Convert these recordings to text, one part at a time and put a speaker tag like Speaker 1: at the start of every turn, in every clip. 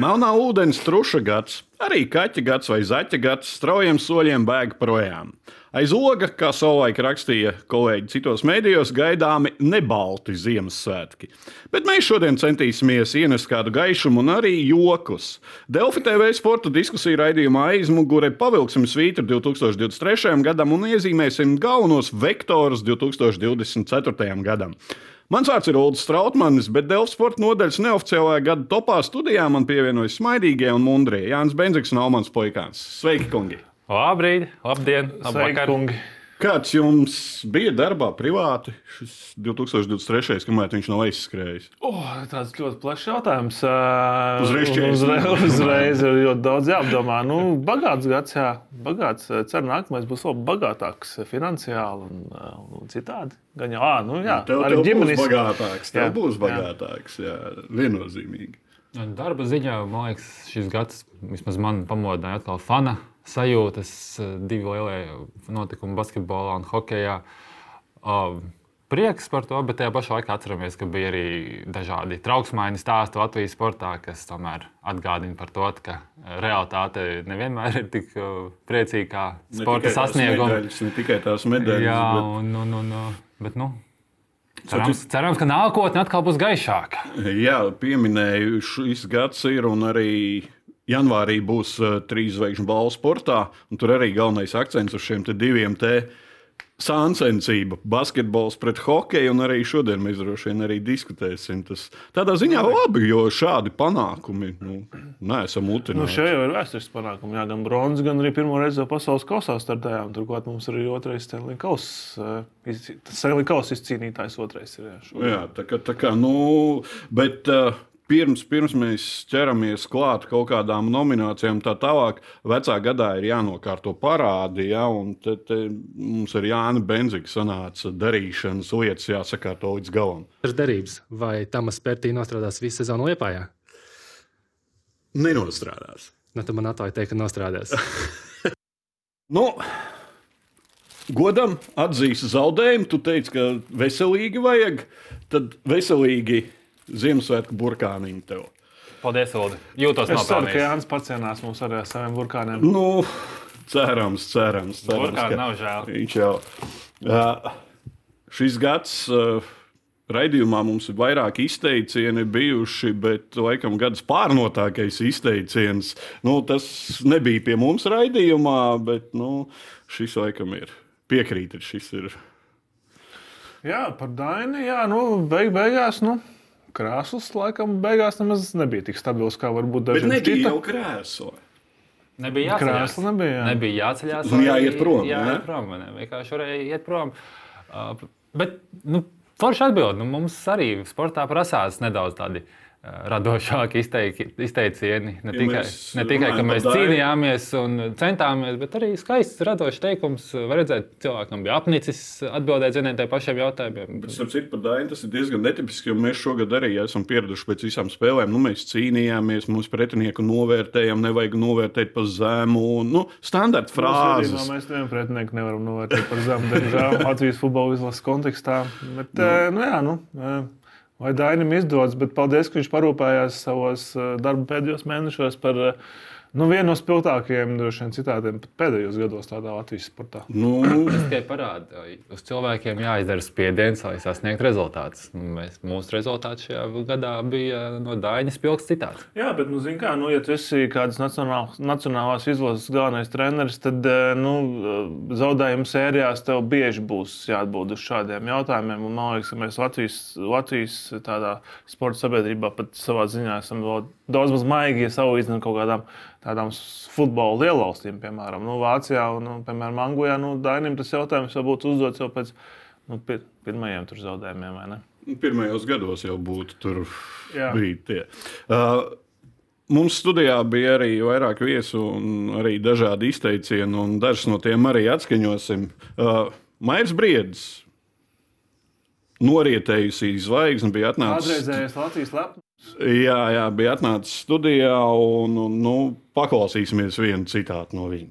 Speaker 1: Melnā ūdens truša gads, arī kaķa gads vai zaķa gads straujiem soļiem bēg projām. Aiz oga, kā savulaik rakstīja kolēģi citos mēdījos, gaidāmi nebalti Ziemassvētki. Bet mēs šodien centīsimies ienest kādu gaišumu un arī jokus. Delfi TV sporta diskusiju raidījumā aizmugurē pavilksim svītru 2023. gadam un iezīmēsim galvenos vektorus 2024. gadam. Mans vārds ir Ulrichs Strautmanis, bet Delfs sporta nodaļas neoficiālajā gada topā studijā man pievienojas smaidīgie un mundrie Jānis Benziks un Almans Poikāns. Sveiki, kungi!
Speaker 2: Labrīt, labdien, labvakar!
Speaker 3: kungi.
Speaker 1: Kāds jums bija darbā privāti šis 2023. kamēr viņš nav aizskrējis?
Speaker 3: Oh, tāds ļoti plašs jautājums.
Speaker 1: Uzreiz
Speaker 3: uzreiz, uzreiz ir ļoti daudz jāapdomā. Nu, bagāts gads, jā. Bagāts. Ceru, nākamais būs vēl bagātāks finansiāli un, un citādi. Gan jau, ā, nu jā,
Speaker 1: Tev,
Speaker 3: arī ģimenes.
Speaker 1: bagātāks, tev
Speaker 3: Jā,
Speaker 1: būs bagātāks, jā, viennozīmīgi.
Speaker 2: Darba ziņā, man liekas, šis gads vismaz man pamodināja atkal fana sajūtas. eh, Divi lielie notikumi basketbolā un hokeja. Uh, Prieks par to, bet tajā pašā laikā atceramies, ka bija arī dažādi trauksmaini stāsti Latvijas sportā, kas tomēr atgādina par to, ka realitāte nevienmēr ir tik uh, priecīga kā sporta
Speaker 1: medaļas, Ne tikai tās medaļas,
Speaker 2: Jā,
Speaker 1: bet
Speaker 2: un, un, un, bet, nu, cerams, cerams, ka nākotne atkal būs gaišāka.
Speaker 1: Jā, pieminēju, šis gads ir un arī janvārī būs uh, trīs zvaigžņu balvu sportā. un Tur arī galvenais akcents uz šiem te diviem te sāncensība, basketbols pret hokeju, un arī šodien mēs droši vien arī diskutēsim. Tas tādā ziņā labi, jo šādi panākumi nu, neesam
Speaker 3: Nu,
Speaker 1: utināti.
Speaker 3: šeit jau ir vēstures panākumi. Jā, gan bronzas, gan arī pirmo reizi pasaules kausā startējām. Turklāt mums arī otrais Stanley Kausa. Stanley Kausa izcīnītājs otrais ir. Jā.
Speaker 1: Jā, tā kā, tā kā nu, bet uh, pirms, pirms mēs ķeramies klāt kaut kādām nominācijām, tā tālāk, vecā gadā ir jānokārto parādi, ja, un te, te mums ar Jānu Benziku sanāca darīšanas lietas jāsakārto līdz galam.
Speaker 4: ir derības, vai Tamas Pērtī nostrādās visu sezonu Lietpājā?
Speaker 1: Nenostrādās.
Speaker 4: Nu, tu man atklāji teikt, ka nostrādās.
Speaker 1: Nu, godam atzīst zaudējumu. Tu teici, ka veselīgi vajag, tad veselīgi Ziemassvētku burkāniņu tev.
Speaker 2: Paldies, Ulu. Jūtos
Speaker 3: Es ceru, ka. Jānis pacienās mums arī ar saviem burkāniem.
Speaker 1: Nu, cerams, cerams. cerams
Speaker 2: Burkāni nav žēl.
Speaker 1: Viņš jau. Uh, šis gads uh, raidījumā mums ir vairāk izteicieni bijuši, bet laikam gads pārnotākais izteiciens. Nu, tas nebija pie mums raidījumā, bet nu, šis laikam ir. Piekrītat, šis ir.
Speaker 3: Jā, par Dainu. Jā, nu, beig, beigās. Nu. Krāsls laikam beigās nemaz nebija tik stabils, kā varbūt
Speaker 1: Bet
Speaker 3: dažiem
Speaker 1: nebija
Speaker 3: šķita.
Speaker 1: jau krēsla.
Speaker 2: Nebija jāceļās.
Speaker 3: Krēsla nebija. Jā.
Speaker 2: Nebija jāceļās.
Speaker 1: Un jāiet prom,
Speaker 2: Jā,
Speaker 1: ne?
Speaker 2: iet prom. ne? Vienkārši varēja iet prom. Uh, bet, nu, forši atbild. Nu, mums arī sportā prasās nedaudz tādi uh, radošāki izteiki, izteicieni. Ne
Speaker 1: Ja
Speaker 2: tikai, ne tikai, ka mēs
Speaker 1: par
Speaker 2: cīnījāmies un centāmies, bet arī skaists, radošs teikums. Var redzēt, cilvēkam bija apnicis atbildēt vieniem tiem pašiem jautājumiem.
Speaker 1: Starp citu, par Dainu tas ir diezgan netipiski, jo mēs šogad arī esam pieraduši pēc visām spēlēm. Nu, mēs cīnījāmies, mums pretinieku novērtējām, nevajag novērtēt pa zemu. Nu, standarta
Speaker 3: Frāzes.
Speaker 1: frāzes.
Speaker 3: Mēs nevienu pretinieku nevaram novērtēt par zemu, diemžēl, Latvijas futbola izlases kontekstā. Bet, nu. Nu, jā, nu, eh, vai Dainam izdodas, bet paldies, ka viņš parūpējās savos eh, darba pēdējos mēnešos par eh, nu, vienu no spilgtākajiem droši vien citātiem pat pēdējos gados tādā Latvijas sportā.
Speaker 1: Nu,
Speaker 2: Tas tikai parāda, ka uz cilvēkiem jāizdara spiediens, lai sasniegtu rezultātus. Nu, Mēs, mūsu rezultāts šajā gadā bija no Daiņas pilns citāts.
Speaker 3: Jā, bet, nu, zin kā, nu, ja tu esi kādas nacionālās, nacionālās izlases galvenais treneris, tad eh, nu, eh, zaudējumu sērijās tev bieži būs jāatbild uz šādiem jautājumiem. Un, man liekas, ka mēs Latvijas, Latvijas tādā sporta sabiedrībā pat savā ziņā esam vēl daudz maz maigi, ja salīdzinām kaut kādām tādām futbola lielvalstīm, piemēram, nu, Vācijā un, nu, piemēram, Anglijā. Nu, Dainim tas jautājums jau būtu uzdots jau pēc nu, pir pirmajiem tur zaudējumiem, ne?
Speaker 1: pirmajos gados jau būtu tur
Speaker 3: Jā.
Speaker 1: bija tie. Uh, Mums studijā bija arī vairāk viesu, un arī dažādi izteicieni, un dažus no tiem arī atskaņosim. Uh, Mairs Briedis, norietējusī zvaigzne, bija atnācis.
Speaker 3: Atreizējais Latvijas lepnums.
Speaker 1: Jā, jā, bija atnācis studijā, un, un nu, paklausīsimies vienu citātu no viņa.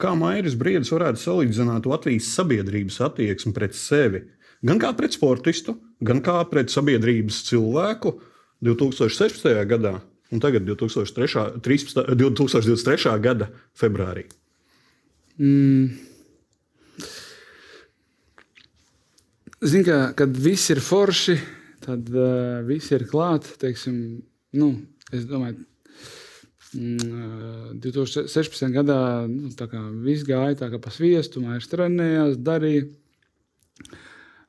Speaker 1: Kā Mairis Briedis varētu salīdzināt Latvijas sabiedrības attieksmi pret sevi? Gan kā pret sportistu, gan kā pret sabiedrības cilvēku 2016. gadā, un tagad 2003, 13, 2023. gada februārī?
Speaker 5: Zini, ka, kad viss ir forši, tad uh, viss ir klāts. Nu, es domāju, mm, 2016. gadā nu, viss gāja tā kā pa sviestu, mājas trenējās, darīja.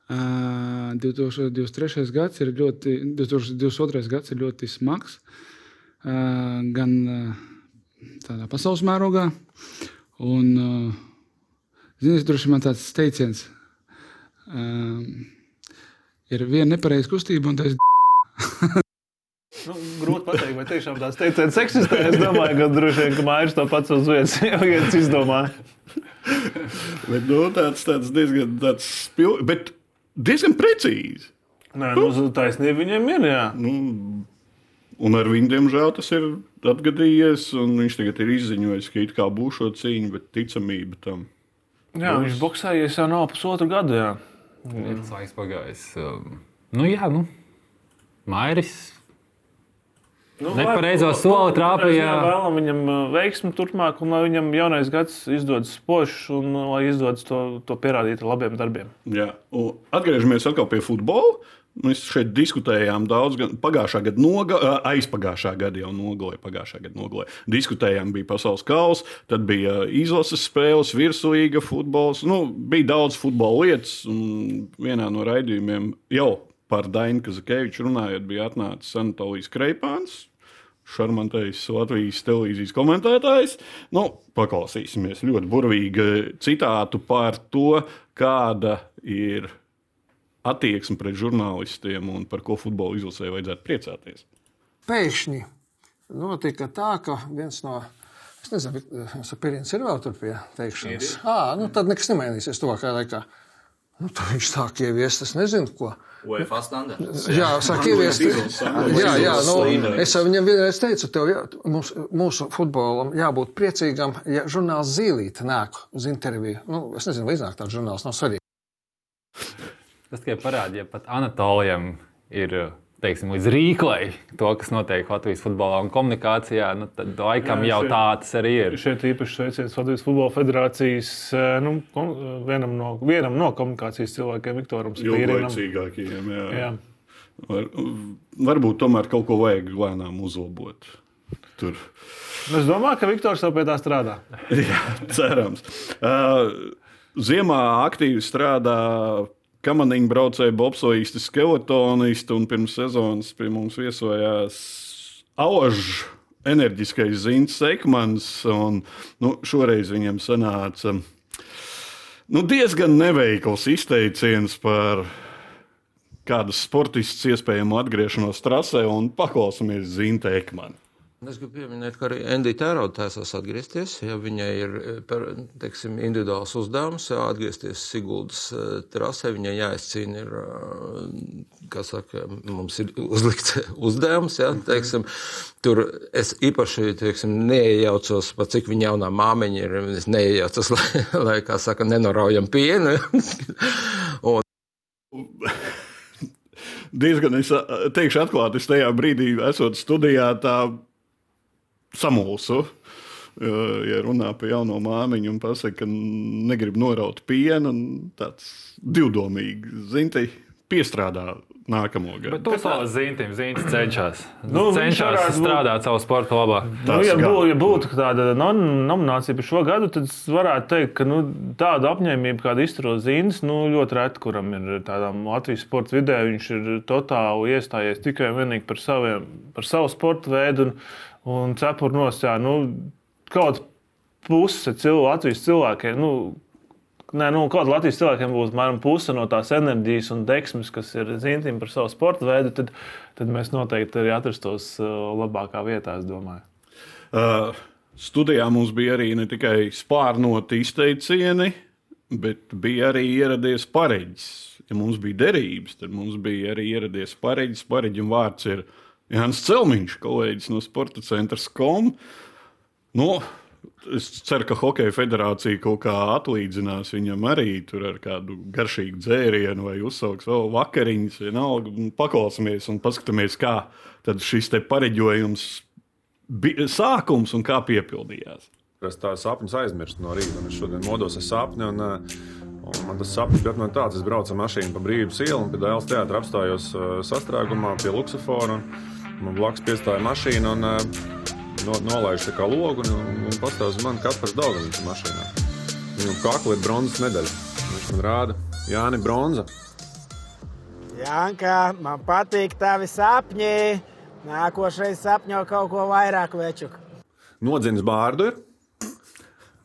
Speaker 5: Uh, 2023. gads ir ļoti, 2022. gads ir ļoti smags. Uh, gan uh, tādā pasaules mērogā, un uh, zini, droši vien tāds teiciens, um, ir viena nepareiza kustība, un tas ir.
Speaker 3: Nu, grūti pateikt, vai tiešām tāds teiciens eksistē. Es domāju, ka droši vien, ka Mairis to pats uz vietas jau viens izdomāja.
Speaker 1: Bet, nu, tāds, tāds diezgan tāds spil... bet diezgan precīzi.
Speaker 3: Nē, nu, taisnība viņiem ir. Jā.
Speaker 1: Nu, un ar viņu, diemžēl, tas ir atgadījies. Viņš tagad ir izziņojis, ka it kā būs šo cīņu, bet ticamība tam.
Speaker 3: Jā, viņš boxējies jau nav pusotru gadu. Jā.
Speaker 2: Ir tas laiks pagājis. Um, Nu, jā, nu, Mairis.
Speaker 3: Nu,
Speaker 2: Nepareizo soli trāpīja.
Speaker 3: jā, Vēlam viņam uh, veiksmi turpmāk, un lai viņam jaunais gads izdodas spožs, un uh, lai izdodas to, to pierādīt ar labiem darbiem.
Speaker 1: Jā. Un atgriežamies atkal pie futbola. Mēs šeit diskutējām daudz, gan pagājušā gada, noga, aizpagājušā gada jau nogalē, pagājušā gada nogalē. Diskutējām, bija pasaules kausa, tad bija izlases spēles, virsūīga futbols. Nu, bija daudz futbola lietas, un vienā no raidījumiem jau par Dainu Kazakeviču runājot, bija atnācis Anatolijas Kreipāns. Šarmantais Latvijas televīzijas komentētājs. Nu, paklausīsimies ļoti burvīgu citātu par to, kāda ir attieksme pret žurnālistiem un par ko futbola izlasē vajadzētu priecāties.
Speaker 6: pēkšņi notika tā, ka viens no. Es nezinu, Sapīrins ir vēl tur pie teikšanas. À, nu, tad nekas nemainīsies tuvākajā laikā. Nu, tad viņš sāk ieviest, es nezinu, ko.
Speaker 7: UEFA standarts.
Speaker 6: Jā, sāk ieviest. Jā, jā, nu, es viņam vienreiz teicu, tev jā, mums, mūsu futbolam jābūt priecīgam, ja žurnāls Zīlīte nāk uz interviju. Nu, es nezinu, vai iznāk tāds žurnāls, nav svarīgi.
Speaker 2: Tas tikai parādīja, ja pat Anatolijam ir teiksim, līdz rīklai to, kas notiek Latvijas futbolā un komunikācijā. Nu, tad laikam
Speaker 3: Jā,
Speaker 2: jau
Speaker 3: šeit-
Speaker 2: tā tas arī ir.
Speaker 3: Šeit īpaši sveiciens Latvijas Futbola Federācijas eh, nu, kom- vienam, no, vienam no komunikācijas cilvēkiem, Viktoram Spīrinam.
Speaker 1: Jā.
Speaker 3: Jā.
Speaker 1: Var, varbūt tomēr kaut ko vajag lēnām uzlabot. Tur.
Speaker 3: Es domāju, ka Viktors jau pie tā strādā.
Speaker 1: Jā, cerams. Uh, ziemā aktīvi strādā kamaniņu braucēji, bobsojisti, skeletonisti, un pirms sezonas pie mums viesojās Aužs. Enerģiskais Zins Sekmans, un nu, šoreiz viņam sanāca nu, diezgan neveikls izteiciens par kādas sportistas iespējamu atgriešanos trasē, un paklausāmies Zinta Ekmanu.
Speaker 7: Es gribu pieminēt, ka arī Endija Tērauda taisās atgriezties. Ja viņai ir eh, teiksim, individuāls uzdevums, jā, atgriezties Siguldas eh, trasē, viņai jāizcīna ir, eh, kā saka, mums ir uzlikts uzdevums, jā, teiksim, tur es īpaši, teiksim, neiejaucos, pat cik viņa jaunā māmiņa ir, es neiejaucos, lai, lai kā saka, nenoraujam pienu. Un
Speaker 1: diezgan, es teikšu, atklāti, es tajā brīdī, esot studijā, tā samulsu. Ja runā par jauno māmiņu un pasakā, ka negrib noraut pienu, un tāds divdomīgi, zinti, piestrādā nākamo
Speaker 2: Bet
Speaker 1: gadu.
Speaker 2: to savu zīmēm zīmēs cenšas.
Speaker 3: Nu,
Speaker 2: cenšas
Speaker 3: varētu būt-
Speaker 2: strādāt savu sporta labā.
Speaker 3: Nu,
Speaker 1: Tas
Speaker 3: ja, bū, ja būtu tāda nom- nominācija par šo gadu, tad varētu teikt, ka nu, tāda apņēmība, kāda izturos Zīns, nu, ļoti reta, kuram ir tādā Latvijas sporta vidē. Viņš ir totāli iestājies tikai un vienīgi par, saviem, par savu sporta veidu un, un cepuru nosacīja. Nu, kaut puse cilvēku, Latvijas cilvēkiem. Nu, Nē, nu, kaut Latvijas cilvēkiem būs apmēram puse no tās enerģijas un deksmes, kas ir zīmēta par savu sporta veidu, tad, tad mēs noteikti arī atrastos uh, labākā vietā, es domāju.
Speaker 1: Uh, studijā mums bija arī ne tikai spārnoti izteicieni, bet bija arī ieradies pareģis. Ja mums bija derības, tad mums bija arī ieradies pareģis. Pareģim vārds ir Jānis Celmiņš, kolēģis no Sporta centra SCOM. Nu, es ceru, ka Hokeja federācija kaut kā atlīdzinās viņam arī tur ar kādu garšīgu dzērienu vai uzsauks vēl vakariņas. Vienalga, un paklausāmies un paskatāmies, kā šis te pareģojums bija sākums un kā piepildījās?
Speaker 8: Es tādu sapņu aizmirstu no rīta. un Es šodien modos ar sapni. Un, eh, un man tas sapnis bija apmēram tāds, es braucu ar mašīnu pa brīvības ielu un pie Dēls teātra apstājos eh, sastrēgumā pie Luksafora. Man blakus piestāja mašīna un eh, no, nolaiž tā kā logu un, un, pastāv uz mani Kaspars Daugavins mašīnā. Viņam kakla ir bronzas medaļa. Viņš man rāda, Jāni, bronza.
Speaker 9: Janka, man patīk tavi sapņi. Nākošais sapņo kaut ko vairāk veču.
Speaker 8: Nodzins bārdu ir.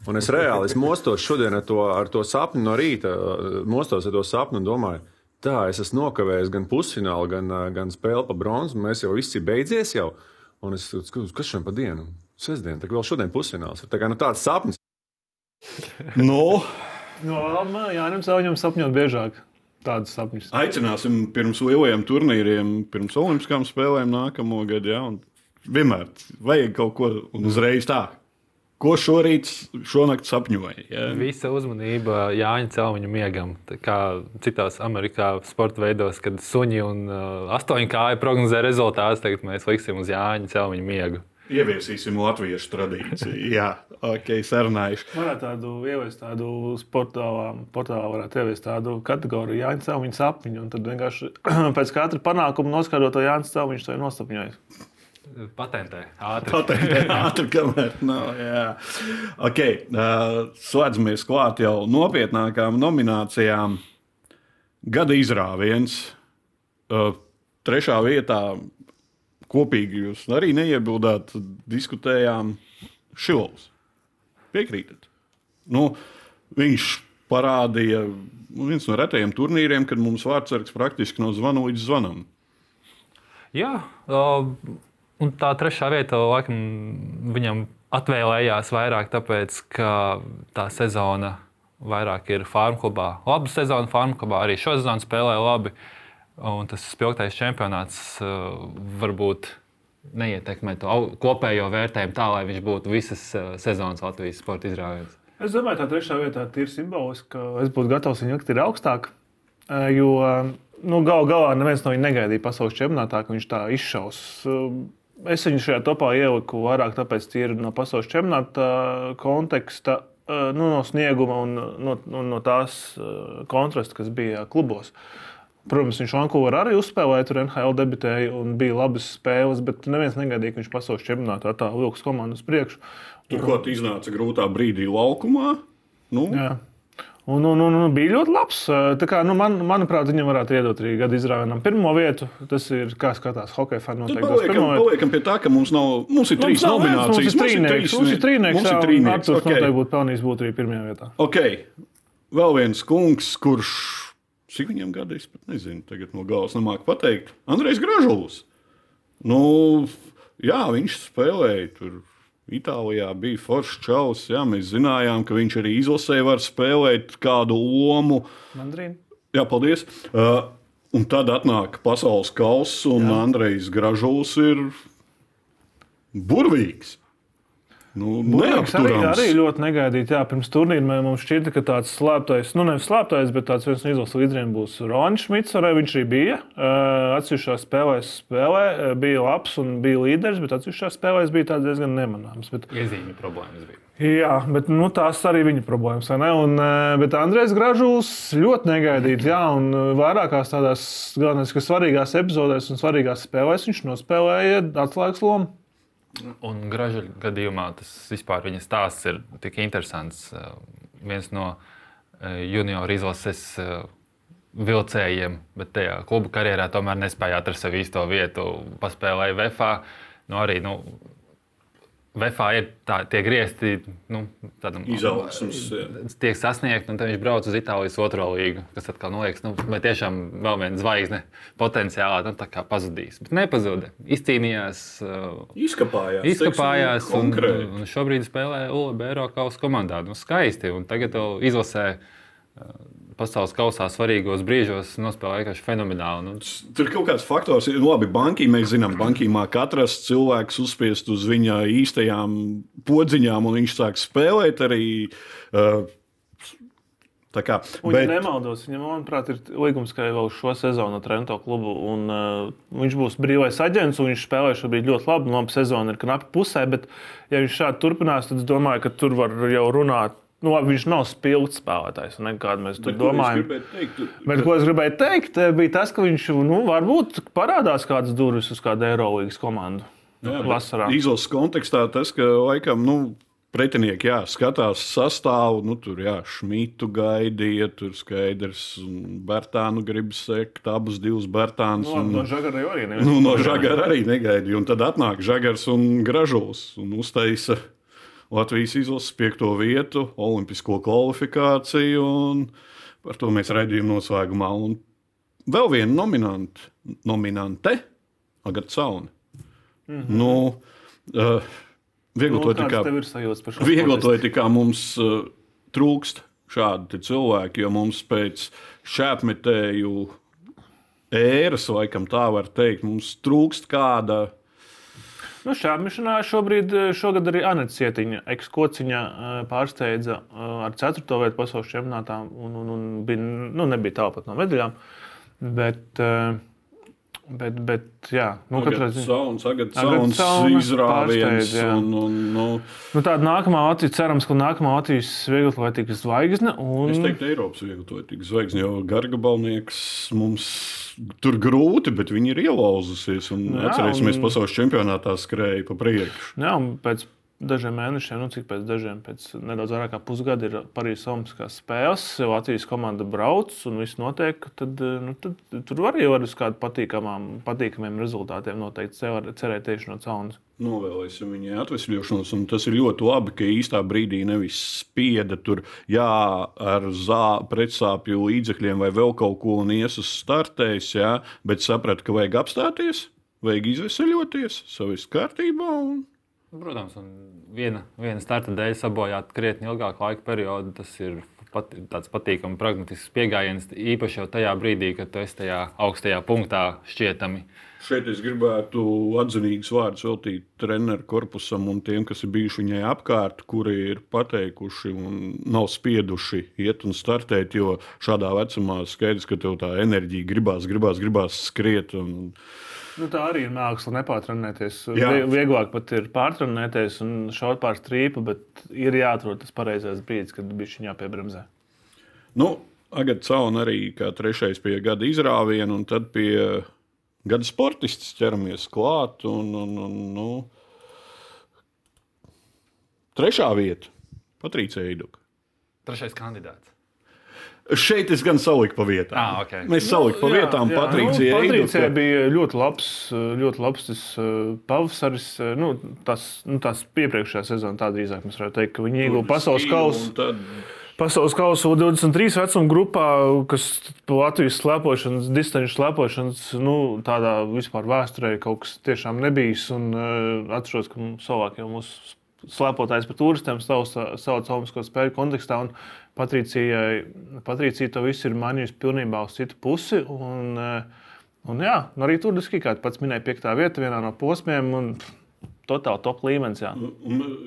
Speaker 8: Un es reāli es mostos šodien ar to, ar to sapni no rīta, mostos ar to sapni un domāju, tā es esmu nokavējis gan pusfinālu, gan, gan spēli pa bronzu. Mēs jau viss ir beidzies jau. Un es skatos, kas šodien pa dienu? Sestdien, tā vēl šodien pusfināls. Tā kā nu, tāds sapnis.
Speaker 1: Nu,
Speaker 3: No Jānis Zauņam sapņot biežāk tādus sapņus.
Speaker 1: aicināsim pirms lielajiem turnīriem, pirms Olimpiskām spēlēm nākamo gadu. Ja, un vienmēr vajag kaut ko un uzreiz tā. Ko šorīt, šonakt sapņoja? Ja?
Speaker 4: Visa uzmanība Jāņa Celmiņa miegam. Tā kā citās Amerikā sporta veidos, kad suņi un uh, astoņi kāji prognozē rezultātus, tagad mēs liksim uz Jāņa Celmiņa miegu.
Speaker 1: Ieviesīsim latviešu tradīciju. Jā, ok, sarunājuši.
Speaker 3: Varētu tādu ieviest, tādu portālā, portālā varētu ieviest tādu kategoriju, Jānis Cēloņa sapņu. Un tad vienkārši pēc katra panākuma noskaidrot to Jānis Cēloņš, to ir nostapņojis.
Speaker 4: Patentē, ātri.
Speaker 1: Pateikt, ātri, kamēr nav. jā. Ok, uh, slēdzamies klāt jau nopietnākām nominācijām. Gada izrāviens. Uh, trešā vietā kopīgi jūs arī neiebildāt, diskutējām Šilovs. Piekrītat? Nu, viņš parādīja nu, viens no retajiem turnīriem, kad mums vārdsargs praktiski no zvana līdz zvanam.
Speaker 2: Jā, uh, un tā trešā vieta laikam viņam atvēlējās vairāk, tāpēc ka tā sezona vairāk ir farmu klubā. Labu sezonu farmu klubā arī šo sezonu spēlēja labi. Un tas spilgtais čempionāts uh, varbūt neietekmē to kopējo vērtējumu tā, lai viņš būtu visas uh, sezonas Latvijas sporta izrāviens.
Speaker 3: Es domāju, tā trešā vietā ir simboliski, ka es būtu gatavs viņu likt augstāk. eh, Jo nu, gal galā neviens no viņiem negaidīja pasaules čempionātā, ka viņš tā izšaus. Es viņu šajā topā ieliku vairāk tāpēc, tīri no pasaules čempionāta konteksta, eh, nu, no snieguma un no, no, no tās kontrasta, kas bija klubos. Protams, viņš Vankūverā arī uzspēlēja, tur NHL debitēja un bija labas spēles, bet neviens negaidīja, ka viņš pasaules čempionātā tā vilks komandu uz priekšu.
Speaker 1: Turklāt iznāca grūtā brīdī laukumā. Nu,
Speaker 3: Jā. Un, un, un, un bija ļoti labs. Tā Kā, nu, man, manuprāt, viņam varētu iedot arī gada izrāvienam pirmo vietu. Tas ir kā skatās hokeja noteikti dos
Speaker 1: paliekam, paliekam pie tā, ka mums, nav, mums ir
Speaker 3: Mums
Speaker 1: trīs
Speaker 3: viens,
Speaker 1: nominācijas.
Speaker 3: Mums ir trīnieks. Mums ir trīnieks.
Speaker 1: Mums ir trīnieks.
Speaker 3: Arturs
Speaker 1: Okay.
Speaker 3: noteikti būtu pelnījis būt arī pirmajā vietā.
Speaker 1: Okay. Vēl viens kungs, kurš cik viņam gadi, es pat nezinu, tagad no galvas nemāku pateikt. Andrejs Gražulis. Nu, jā, viņš spēlēja tur. Itālijā bija foršs čalis. Jā, mēs zinājām, ka viņš arī izlasē var spēlēt kādu lomu.
Speaker 3: Mandrīna.
Speaker 1: Jā, paldies. Uh, un tad atnāk pasaules kausa, un Jā. Andrejs Gražulis ir burvīgs. Nu,
Speaker 3: Burbuļs arī,
Speaker 1: neapturams.
Speaker 3: arī ļoti negaidīti. Jā, pirms turnīra mums šķita, ka tāds slēptais, nu nevis slēptais, bet tāds viens no izlases līderiem būs Ronis Šmits. Arī viņš arī bija. Atsevišķās spēlēs spēlē, bija labs un bija līderis, bet atsevišķās spēlēs bija tāds diezgan nemanāms. Bet,
Speaker 2: Iezīmju problēmas bija.
Speaker 3: Jā, bet nu, tās arī viņa problēmas. vai ne? Un, bet Andrejs Gražulis ļoti negaidīti. Jā, un vairākās tādās galvenais, svarīgās epizodēs un svarīgās spēlēs viņš nospēlēja atslēgas lomu.
Speaker 2: Un Graža gadījumā tas vispār viņa stāsts ir tik interesants. Eh, Viens no eh, junioru izlases eh, vilcējiem, bet tajā klubu karjerā tomēr nespēja atrast sev īsto vietu. Paspēlēja VFā. Nu, arī, nu, VFā ir tā, tie griezti, nu, tādam
Speaker 1: Izaugsmes, jā.
Speaker 2: tiek sasniegti, un tad viņš brauc uz Itālijas otro līgu, kas atkal liekas, nu, vai tiešām vēl viena zvaigzne potenciālā nu, tā kā pazudīs. Bet nepazuda. Izcīnījās, uh,
Speaker 1: Izkapājās.
Speaker 2: izkapājās
Speaker 1: teiksim,
Speaker 2: un,
Speaker 1: konkrēti.
Speaker 2: un šobrīd spēlē ULB Eiropas komandā. Nu, skaisti. Un tagad izlasē uh, pasaules kausā svarīgos brīžos nospēlē vienkārši fenomenāli. Nu,
Speaker 1: Tur ir kaut kāds faktors, ir labi. Bankī mēs zinām, bankī māk atrast cilvēks, uzspiest uz viņa īstajām podziņām, un viņš sāk spēlēt arī. Uh, kā,
Speaker 3: Un, bet... ja nemaldos, viņam, manuprāt, ir līgums tikai vēl uz šo sezonu ar Trento klubu. Un, uh, viņš būs brīvais aģents, un viņš spēlē šobrīd ļoti labi. Nu, labi, sezona ir knapi pusē, bet, ja viņš šādi turpinās, tad es domāju, ka tur var jau runāt. Nu, viņš nav spilgts spēlētājs, nekādu mēs tur
Speaker 1: bet
Speaker 3: domājam.
Speaker 1: teikt, tu-
Speaker 3: Bet, ko es gribēju teikt, eh, bija tas, ka viņš nu, varbūt parādās kādas durvis uz kādu Eirolandes komandu.
Speaker 1: Jā, bet. Izlases kontekstā tas, ka laikam, nu, pretinieki jā, skatās sastāvu, nu, tur jā, Šmitu gaidīja, tur skaidrs, un Bertānu grib sekt, abus divus Bertānus.
Speaker 3: Nu,
Speaker 1: un-
Speaker 3: no Žagara arī neviens.
Speaker 1: Nu, no Žagara arī negaidīja. Un tad atnāk Žagars un Gražuls un uztaisa Latvijas izlases piekto vietu, olimpisko kvalifikāciju. un Par to mēs raidījām noslēgumā. Un vēl viena nominante, nominante Agatha Sauna. Mm -hmm. nu, uh,
Speaker 3: Nu,
Speaker 1: Viegli to
Speaker 3: sportistu?
Speaker 1: tikai mums uh, trūkst šādi cilvēki, jo mums pēc šāpmetēju ēras, laikam tā var teikt, mums trūkst kāda.
Speaker 3: Nu, šāpšanā šobrīd, eh, šogad arī Anita Cietiņa, ekskociņa eh, pārsteidza eh, ar 4. vietu pasaules čempionātā un, un, un bija, nu, nebija tālu pat no medaļām. Bet, eh, bet, bet jā, nu, katrā ziņā.
Speaker 1: Un, un, nu,
Speaker 3: Nu, tāda nākamā Latvijas, cerams, ka nākamā Latvijas vieglatlētīgas zvaigzne. Un...
Speaker 1: es teiktu, Eiropas vieglatlētīgas zvaigznes, jo Gargabalnieks mums tur grūti, bet viņi ir ielauzusies. Un,
Speaker 3: Jā,
Speaker 1: atcerēsimies,
Speaker 3: un-
Speaker 1: pasaules čempionātā skrēja pa priekšu.
Speaker 3: Jā, un pēc dažiem mēnešiem, nu cik pēc dažiem, pēc nedaudz vairāk kā pusgada ir Parīzes Olimpiskās spēles. Latvijas komanda brauc un viss notiek. Tad, nu, tad tur arī var uz patīkamām, patīkamiem rezultātiem noteikti cer- cerēt tieši no caunas.
Speaker 1: Novēlēsim viņai atvesļošanos, un tas ir ļoti labi, ka īstā brīdī nevis spieda tur, jā, ar zā, pretsāpju līdzekļiem vai vēl kaut ko un ies uz startēs, jā, bet saprata, ka vajag apstāties, vajag izveseļoties, savis kārtībā. Un...
Speaker 2: Protams, un viena, viena starta dēļ sabojāt krietni ilgāku laika periodu. Tas ir pat, tāds patīkams, pragmatisks pieejams. Īpaši jau tajā brīdī, kad tu esi tajā augstajā punktā šķietami.
Speaker 1: Šeit es gribētu atzinīgus vārdus veltīt treneru korpusam un tiem, kas ir bijuši viņai apkārt, kuri ir pateikuši un nav spieduši iet un startēt. Jo šādā vecumā skaidrs, ka tev tā enerģija gribās, gribās, gribās skriet. Un,
Speaker 3: Nu, tā arī ir māksla, nepārtrenēties. Vieglāk pat ir pārtrenēties un šaut pār strīpu, bet ir jāatrod tas pareizais brīdis, kad bija šī jāpiebremzē.
Speaker 1: Nu, Agata Cauna arī kā trešais pie gada izrāviena, un tad pie gada sportistas ķeramies klāt. Un, un, un, nu, trešā vieta - Patricija Eiduka.
Speaker 2: Trešais kandidāts.
Speaker 1: Šeit es gan saliku pa vietām.
Speaker 2: Ah, ok.
Speaker 1: Mēs salikām pa vietām
Speaker 3: Nu, Jā, jā.
Speaker 1: Patricija
Speaker 3: nu, Patricijai
Speaker 1: Eiduka.
Speaker 3: bija ļoti labs, ļoti labs tas uh, pavasaris. uh, Nu, tas, nu, tas iepriekšējā sezonā tā drīzāk mēs varētu teikt, ka viņi ieguva pasaules kausu. Pasaules kausa 23 vecuma grupā, kas pa Latvijas slēpošanas, distanču slēpošanas, nu, tādā vispār vēsturē kaut kas tiešām nebijis. Un uh, atceros, ka mums jau mūsu slēpotājs par turistiem sauc Olimpisko spēļu kontekstā. Patricijai, Patricija to visu ir mainījusi pilnībā uz citu pusi. Un, uh, un jā, un arī tur diski, kā pats minēja, piektā vieta vienā no posmiem. Un, Totāli top līmenis. Jā.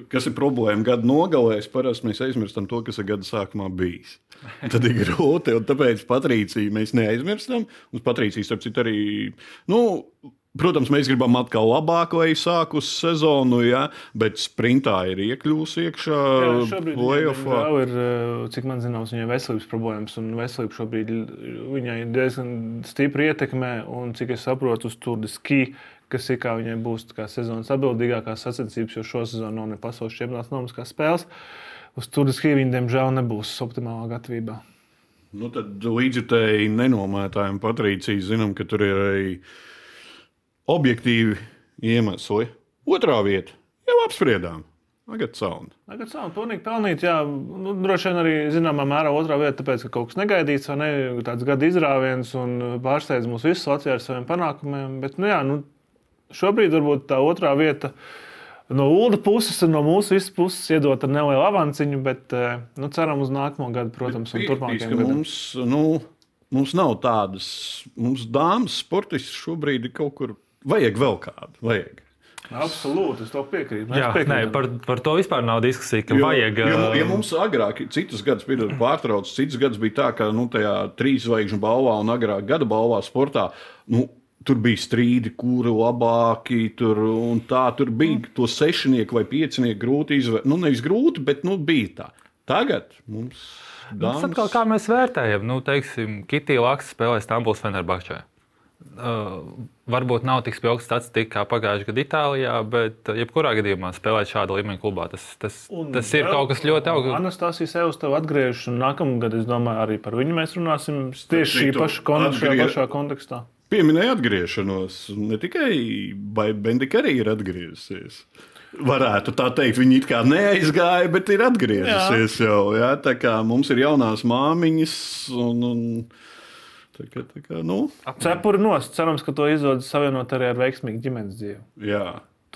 Speaker 1: Kas ir problēma gada nogalēs, parasti mēs aizmirstam to, kas ir gada sākumā bijis. Tad ir grūti, un tāpēc Patricija mēs neaizmirstam. Un Patricija, starp citu, arī. Nu, Protams, mēs gribam atkal labāk, lai sāktu sezonu, ja, bet sprintā ir iekļuvusi iekšā
Speaker 3: Jā, šobrīd
Speaker 1: playoffā.
Speaker 3: diemžēl, ir, eh, cik man zināms, viņai veselības problēmas. Un veselība šobrīd viņai diezgan stipri ietekmē. Un cik es saprotu, uz Tour de Ski, kas ir kā viņai būs kā sezonas atbildīgākās sacensības, jo šo sezonu nav ne pasaules čempionāts, nav nekādas spēles. Uz Ski viņa, diemžēl, nebūs optimālā gatavībā.
Speaker 1: Nu, tad līdzjutēji nenomētājiem Patricija zinām, ka tur ir arī objektīvi iemesli. Otrā vieta jau apspriedām. Tagad sauna.
Speaker 3: Tagad sākām pilnīgi pelnīt. Jā, nu, droši vien arī zināmā mērā otrā vieta, tāpēc, ka kaut kas negaidīts, vai ne? Tāds gada izrāviens un pārsteidz mūs visus Latvijā ar saviem panākumiem. Bet, nu, jā, nu, šobrīd varbūt tā otrā vieta. No ULDA puses un no mūsu visas puses iedot ar nelielu avanciņu, bet eh, nu, ceram uz nākamo gadu, protams, un turpmākajiem
Speaker 1: ka
Speaker 3: gadiem.
Speaker 1: mums, nu, mums nav tādas, mums dāmas sportisti šobrīd ir kaut kur, vajag vēl kādu. Vajag.
Speaker 3: Absolūti, es to piekrītu.
Speaker 4: Jā, nē,
Speaker 3: piekrītam.
Speaker 4: par, par to vispār nav diskusija, ka
Speaker 1: Jo,
Speaker 4: vajag.
Speaker 1: jo, ja mums agrāk, citus gadus bija pārtraucis, citus gadus bija tā, ka nu, tajā trīs zvaigžņu balvā un agrāk gada balvā sportā. Nu, Tur bija strīdi, kuri labāki. Tur, un tā, tur bija to sešnieku vai piecinieku grūti izvēlēties. Nu, nevis grūti, bet nu, bija tā. Tagad mums
Speaker 4: Tas
Speaker 1: dāmas-
Speaker 4: atkal kā mēs vērtējam, nu, teiksim, Kitija Laksa spēlē Stambuls Fenerbahčē. Uh, varbūt nav tik spilgta statistika kā pagājušajā gadā Itālijā, bet uh, jebkurā gadījumā spēlēt šāda līmeņa klubā, tas, tas,
Speaker 3: Un
Speaker 4: tas ir
Speaker 3: vēl
Speaker 4: kaut kas ļoti augsts.
Speaker 3: Anastasija sev uz tevi atgriežas, un nākamgad, es domāju, arī par viņu mēs runāsim tieši šī paša kon šajā
Speaker 1: atgrie-
Speaker 3: pašā kontekstā.
Speaker 1: pieminēja atgriešanos. Ne tikai Bendika arī ir atgriezusies. Varētu tā teikt, viņi it kā neaizgāja, bet ir atgriezusies jā. jau. Jā, tā kā mums ir jaunās māmiņas. Un, un, tā kā, tā kā, nu,
Speaker 3: Cepuri nost. Cerams, ka to izdodas savienot arī ar veiksmīgu ģimenes dzīvi.
Speaker 1: jā,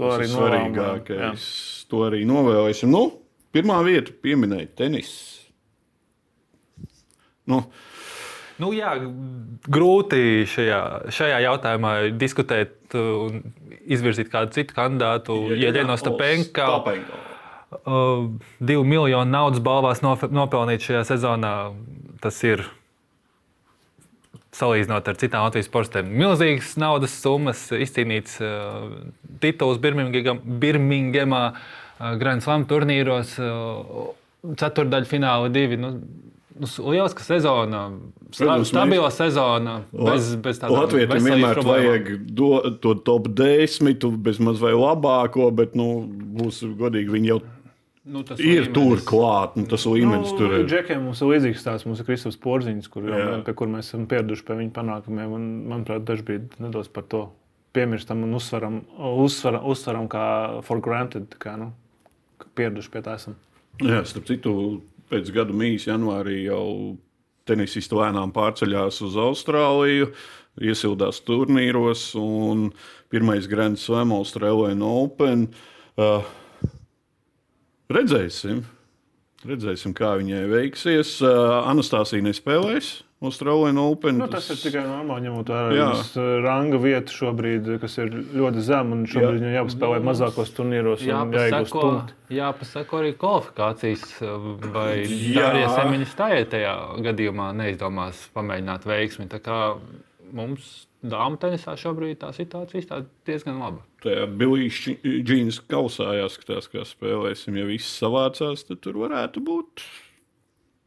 Speaker 3: To arī
Speaker 1: svarīgākais. To arī novēlēsim. Nu, pirmā vieta pieminēja tenis. Nu,
Speaker 4: Nu, jā, grūti šajā, šajā jautājumā diskutēt un izvirzīt kādu citu kandidātu. Ieļeno Stapenko.
Speaker 1: Stapenko.
Speaker 4: Uh, divu miljonu naudas balvās nopelnīt šajā sezonā. Tas ir salīdzinot ar citām Latvijas sportiem. Milzīgas naudas summas, izcīnīts uh, tituls Birmingemā, uh, Grand Slam turnīros, uh, ceturdaļa fināla divi. Nu, nu, Lieliska sezona,
Speaker 1: Protams, mēs-
Speaker 4: stabila sezona, bez, bez tādām
Speaker 1: Latvijam vienmēr
Speaker 4: problēmām.
Speaker 1: vajag do, to top 10, bezmaz vai labāko, bet, nu, būs godīgi, viņi jau
Speaker 4: Nu, tas
Speaker 1: ir tur klāt, un tas līmenis tur ir.
Speaker 3: Džekiem mums ir līdzīgs tās. Mums ir Kristofers Porziņš, kur, jau, pie kur mēs esam pieraduši pie viņa panākumiem. Un, manuprāt, dažkārt nedos par to piemirstam un uzsveram, uzsveram, uzsveram kā for granted. Kā, nu, pieraduši pie tā esam.
Speaker 1: Jā, starp citu, pēc gada mīs janvārī jau tenisisti lēnām pārceļās uz Austrāliju, iesildās turnīros, un pirmais Grand Slam Australian Open. Uh, redzēsim, redzēsim, kā viņai veiksies. Uh, Anastasija nespēlēs Australian Open.
Speaker 3: Nu, tas ir tikai normāli, ņemot vērā viņas ranga vietu šobrīd, kas ir ļoti zema. un Šobrīd viņai jāpaspēlē mazākos turnīros un jāiegūst
Speaker 2: Jāpasako,
Speaker 3: punkti.
Speaker 2: jāpasako arī kvalifikācijas, vai arī Semiņš tajā, tajā gadījumā neizdomās pamēģināt veiksmi. Mums dāmas tenisā šobrīd tā situācija izstāsta diezgan laba.
Speaker 1: Tajā Bilijas džīnas kausā jāskatās, kā spēlēsim. Ja viss savācās, tad tur varētu būt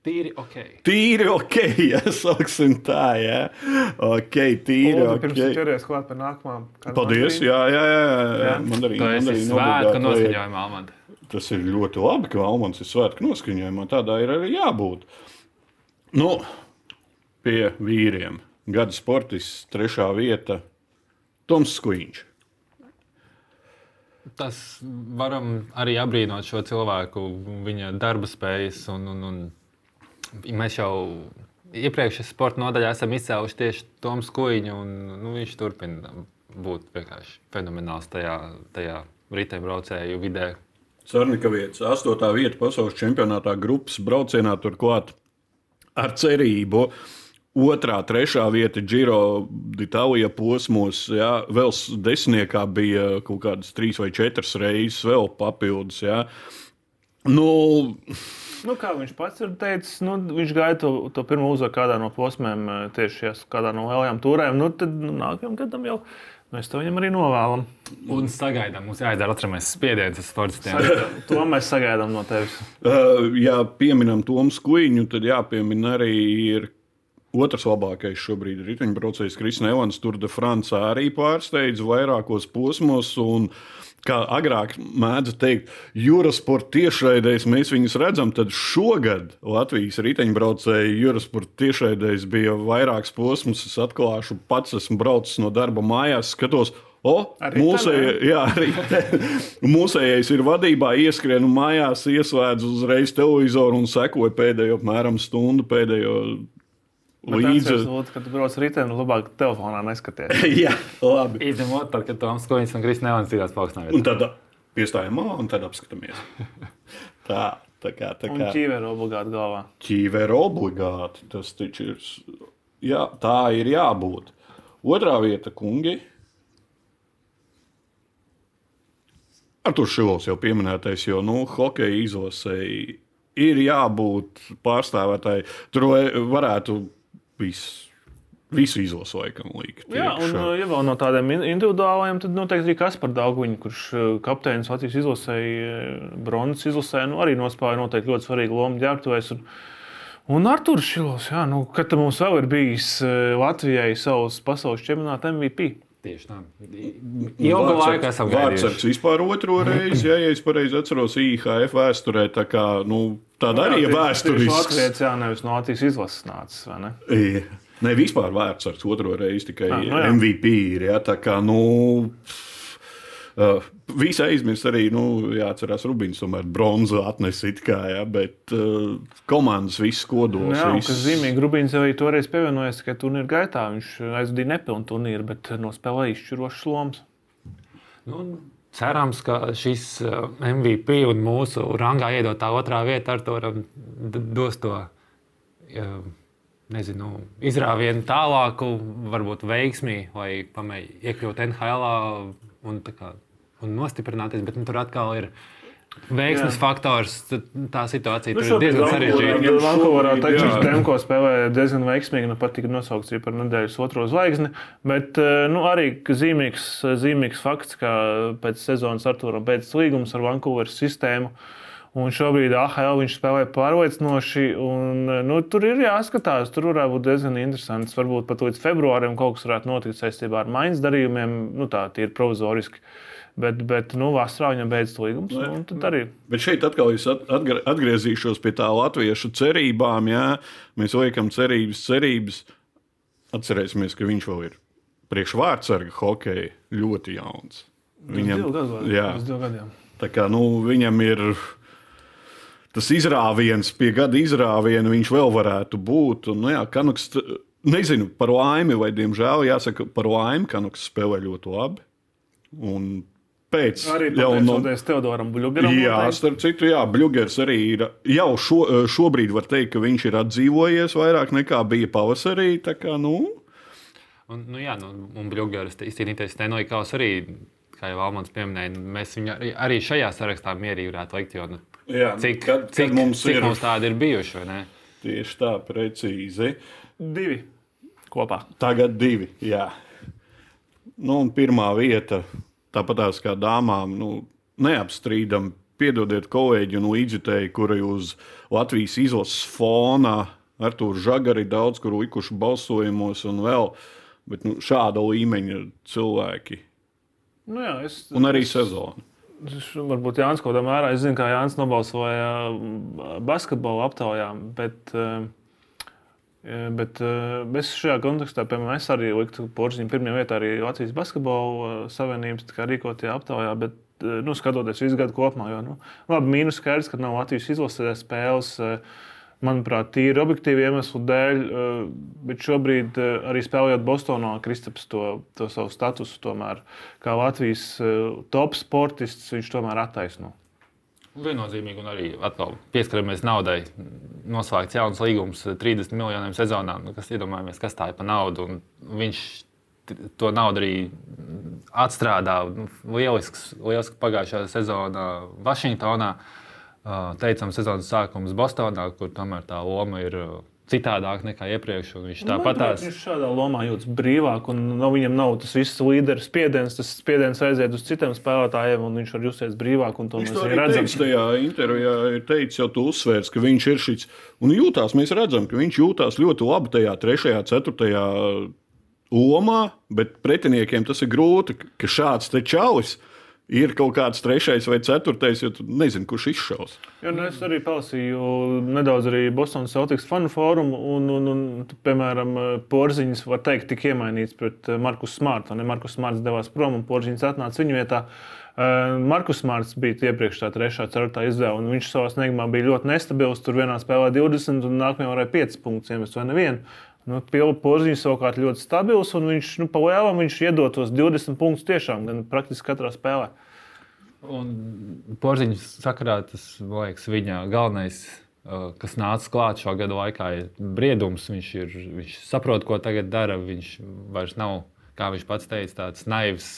Speaker 2: Tīri ok.
Speaker 1: tīri ok. Ja sauksim tā, jā. Ok, tīri
Speaker 3: Pirms okay.
Speaker 1: ok.
Speaker 3: ķeries klāt pie nākamā. kāda
Speaker 1: Paldies, jā, jā, jā. jā.
Speaker 3: Jā.
Speaker 2: Esi
Speaker 1: mandarīna
Speaker 2: svētku
Speaker 1: obligāti vajag.
Speaker 2: noskaņojumā, Almanda.
Speaker 1: Tas ir ļoti labi, ka Almans ir svētku noskaņojumā. Tādā ir arī jābūt. Nu, pie vīriem. Gada sportists, trešā vieta - Toms Skuiņš.
Speaker 2: Tas varam arī apbrīnot šo cilvēku, viņa darba spējas. Un, un, un mēs jau iepriekšējā sporta nodaļā esam izcēluši tieši Tomu Skuiņu. Un, nu, viņš turpina būt vienkārši fenomenāls tajā, tajā riteņbraucēju vidē.
Speaker 1: Cernika vietas, astotā vieta pasaules čempionātā grupas braucienā turklāt ar cerību. Otrā, trešā vieta Giro d'Itālijā posmos, jā, vēl desmitniekā bija kaut kādas trīs vai četras reizes vēl papildus. Jā. Nu,
Speaker 3: Nu, kā viņš pats ir teicis, nu, viņš gaida to, to pirmo uzvaru kādā no posmiem, eh, tieši šajās, kādā no lielajām turēm. Nu, tad nu, nākamajam gadam jau mēs to viņam arī novēlam.
Speaker 2: Un sagaidām, mums jāizdara atceramies spiediens uz sportistiem.
Speaker 3: To mēs sagaidām no tevis.
Speaker 1: Uh, ja pieminam Tomu Skuiņu, tad jāpiemina arī ir otrs labākais šobrīd riteņbraucējs Kristina Evans. Tur de France arī pārsteidz vairākos posmos. Un, kā agrāk mēdza teikt, Eurosport tiešraidēs mēs viņus redzam, tad šogad Latvijas riteņbraucēji Eurosport tiešraidēs bija vairāks posms. Es atklāšu, pats esmu braucis no darba mājās, skatos. O,
Speaker 3: riteni?
Speaker 1: jā, arī mūsējais ir vadībā, ieskrien mājās, ieslēdz uzreiz televizoru un sekoja pēdējo apmēram stundu, pēdējo līdzi.
Speaker 3: Lūdzu, kad tu brauc riteni, labāk telefonā neskaties.
Speaker 1: Jā, labi.
Speaker 2: Izņemot, tad, kad Toms Koņš un Kristina Evans citās paaugstinājumā.
Speaker 1: Un tad piestājam malā un tad apskatāmies. Tā, tā kā tā
Speaker 3: Un
Speaker 1: kā
Speaker 3: ķīvēra obligāti galvā.
Speaker 1: ķīvera obligāti. Tas taču ir. Jā, tā ir jābūt. Otrā vieta, kungi. Ar to šilos jau pieminētais, jo nu, hokeja izlasēji ir jābūt pārstāvētāji. Tur varētu visu, visu izlasu laikam likt.
Speaker 3: Jā, un uh, ja vēl no tādiem in- individuāliem, tad noteikti arī Kaspars Dārguņš, kurš uh, kapteinis Latvijas izlasēja, bronzas izlasē, nu, arī nospēlēja noteikti ļoti svarīgu lomu ģērbtuvēs. Un, un Arthurs Šilos, jā, nu, kad mums vēl ir bijis uh, Latvijai savs pasaules čempionāta MVP.
Speaker 2: Tieši tā. Ilgu laiku esam gaidījuši.
Speaker 1: Vārtsargs vispār otro reizi, ja, ja es pareizi atceros, IHF vēsturē. Tā kā, nu, tāda arī ir vēsturisks.
Speaker 3: Latvijas, jā, nevis no Latvijas izlases nācis, vai ne?
Speaker 1: Jā. Ne vispār vērtsargs otro reizi, tikai
Speaker 3: Ah,
Speaker 1: ah,
Speaker 3: nu
Speaker 1: no
Speaker 3: jā.
Speaker 1: MVP ir. Ja, tā kā, nu, uh, Visi aizmirst arī, nu, jāatcerās, Rubīns tomēr bronzu atnesīt, kā, ja, bet uh, komandas viss kodols.
Speaker 3: Jā,
Speaker 1: viss-
Speaker 3: kas zīmīgi, Rubīns jau arī toreiz pievienojās tikai turnīra gaitā. Viņš aizvadīja nepilnu turnīru, bet nospēlēja izšķirošas lomas.
Speaker 2: Nu, cerams, ka šis uh, MVP un mūsu rangā iedotā otrā vieta ar to dos to uh, nezinu, izrāvienu tālāku, varbūt veiksmī, lai pamēģinātu iekļūt NHL un, tā kā, un nostiprināties. Bet nu, tur atkal ir veiksmes
Speaker 3: Jā.
Speaker 2: faktors. Tā situācija
Speaker 3: Nu,
Speaker 2: tur ir diezgan sarežģīta.
Speaker 3: Vankūverā. Texas Demko spēlēja diezgan veiksmīgi. Nu, pat tika nosaukts arī par nedēļas otro zvaigzni. Bet eh, nu, arī zīmīgs, zīmīgs fakts, ka pēc sezonas Arturam beidzas līgums ar Vankūveras sistēmu. Un šobrīd AHL viņš spēlē pārliecinoši. Un, nu, tur ir jāskatās, tur varētu būt diezgan interesants. Varbūt pat līdz februārim kaut kas varētu notikt saistībā ar maiņas darījumiem. Nu, tā ir provizoriski. Bet, bet nu, vasarā viņam beidzas līgums. un Tad arī
Speaker 1: Bet šeit atkal es at- atgr- atgriezīšos pie tā latviešu cerībām. Jā. Mēs liekam cerības, cerības. Atcerēsimies, ka viņš vēl ir priekšvārdsarga hokeja ļoti jauns.
Speaker 3: vēl,
Speaker 1: jā,
Speaker 3: gadiem.
Speaker 1: tā kā nu, viņam ir tas izrāviens, pie gada izrāviena viņš vēl varētu būt. Un, nu, jā, Kanuks, nezinu par laimi vai diemžēl, jāsaka, par laimi Kanuks spēlē ļoti labi. Un pēc
Speaker 3: Arī
Speaker 1: jau no-
Speaker 3: pateicoties Teodoram Blugaram.
Speaker 1: Jā, starp citu, jā, Bluegers arī ir. Jau šo, šobrīd var teikt, ka viņš ir atdzīvojies vairāk nekā bija pavasarī. tā Kā, nu,
Speaker 2: Un, nu, jā, nu, un Bluegrass īstenībā Stenoikovs arī, kā jau Valmans pieminēja, mēs viņu arī, arī šajā sarakstā mierīgi varētu likt. Jo, nu,
Speaker 1: jā,
Speaker 2: cik,
Speaker 1: kad, kad
Speaker 2: cik,
Speaker 1: mums
Speaker 2: cik
Speaker 1: ir
Speaker 2: mums tādi ir bijuši? vai ne?
Speaker 1: tieši tā precīzi.
Speaker 3: Divi kopā.
Speaker 1: Tagad divi. Jā. Nu, pirmā vieta, tāpat kā dāmām, nu, neapstrīdam. Piedodiet, kolēģi un līdzjutēji, kuri uz Latvijas izlases fona ar to žagari daudz kur likuši balsojumos un vēl. Bet nu, šāda līmeņa cilvēki.
Speaker 3: Nu, jā, es,
Speaker 1: Un arī sezona.
Speaker 3: Varbūt Jānis kaut kādā mērā, es zinu, kā Jānis nobalsoja mm, basketbola aptaujā, bet, eh, eh, bet eh, es šajā kontekstā, piemēram, es arī liktu Porziņu pirmajā vietā arī Latvijas basketbola savienības rīkotajā aptaujā, bet, nu, skatoties visu gadu kopumā, jo, nu, labi, mīnus skaidrs, ka nav Latvijas izlasē spēles, eh, manuprāt, tīri objektīvi iemeslu dēļ, eh, bet šobrīd eh, arī spēlējot Bostonā, Kristaps to, to savu statusu tomēr kā Latvijas eh, top sportists, viņš tomēr attaisno.
Speaker 2: Viennozīmīgi, un arī atkal pieskaramies naudai. Noslēgts jauns līgums 30 miljoniem sezonā. Nu, kas iedomājamies, kas tā ir par naudu? Viņš to naudu arī atstrādā. Nu, Lielisks, lielisks pagājušā sezonā Vašingtonā. Uh, Teicam, sezonas sākums Bostonā, kur tomēr tā loma ir uh, citādāka nekā iepriekš. un Viņš tāpat
Speaker 3: Manuprāt,
Speaker 2: tās
Speaker 3: Viņš šādā lomā jūtas brīvāk, un no viņam nav tas viss līderis spiediens. Tas spiediens aiziet uz citiem spēlētājiem, un viņš var justies brīvāk. un to
Speaker 1: Viņš
Speaker 3: mēs
Speaker 1: to
Speaker 3: arī redzam.
Speaker 1: teica tajā intervijā, ir teicis, jau tu uzsvērs, ka viņš ir šis. Un jūtās, mēs redzam, ka viņš jūtās ļoti labi tajā trešajā, ceturtajā lomā, bet pretiniekiem tas ir grūti, ka šāds te čalis ir kaut kāds trešais vai ceturtais, jo tu nezini, kurš izšaus.
Speaker 3: Jo, nu, es arī palasīju nedaudz arī Bostonas Celtics fanu fórumu, un, un, un piemēram, Porziņš var teikt, tika iemainīts pret eh, Markus Smartu. Ne? Markus Smarts devās prom, un Porziņš atnāca viņa vietā. Eh, Markus Smarts bija iepriekš tā trešā, ceturtā izdevuma, un viņš savā sniegumā bija ļoti nestabils. Tur vienā spēlē 20, un nākamajā varēja 5 punktus iemest vai nevienu. Nu, Porziņš savukārt ļoti stabils, un viņš nu, pa lielam viņš iedod tos 20 punktus tiešām, gan praktiski katrā spēlē.
Speaker 2: Porziņš sakarā tas liekas, viņa galvenais, kas nāca klāt šo gadu laikā, ir briedums. Viņš, ir, viņš saprot, ko tagad dara. Viņš vairs nav kā viņš pats teica, tāds naivs.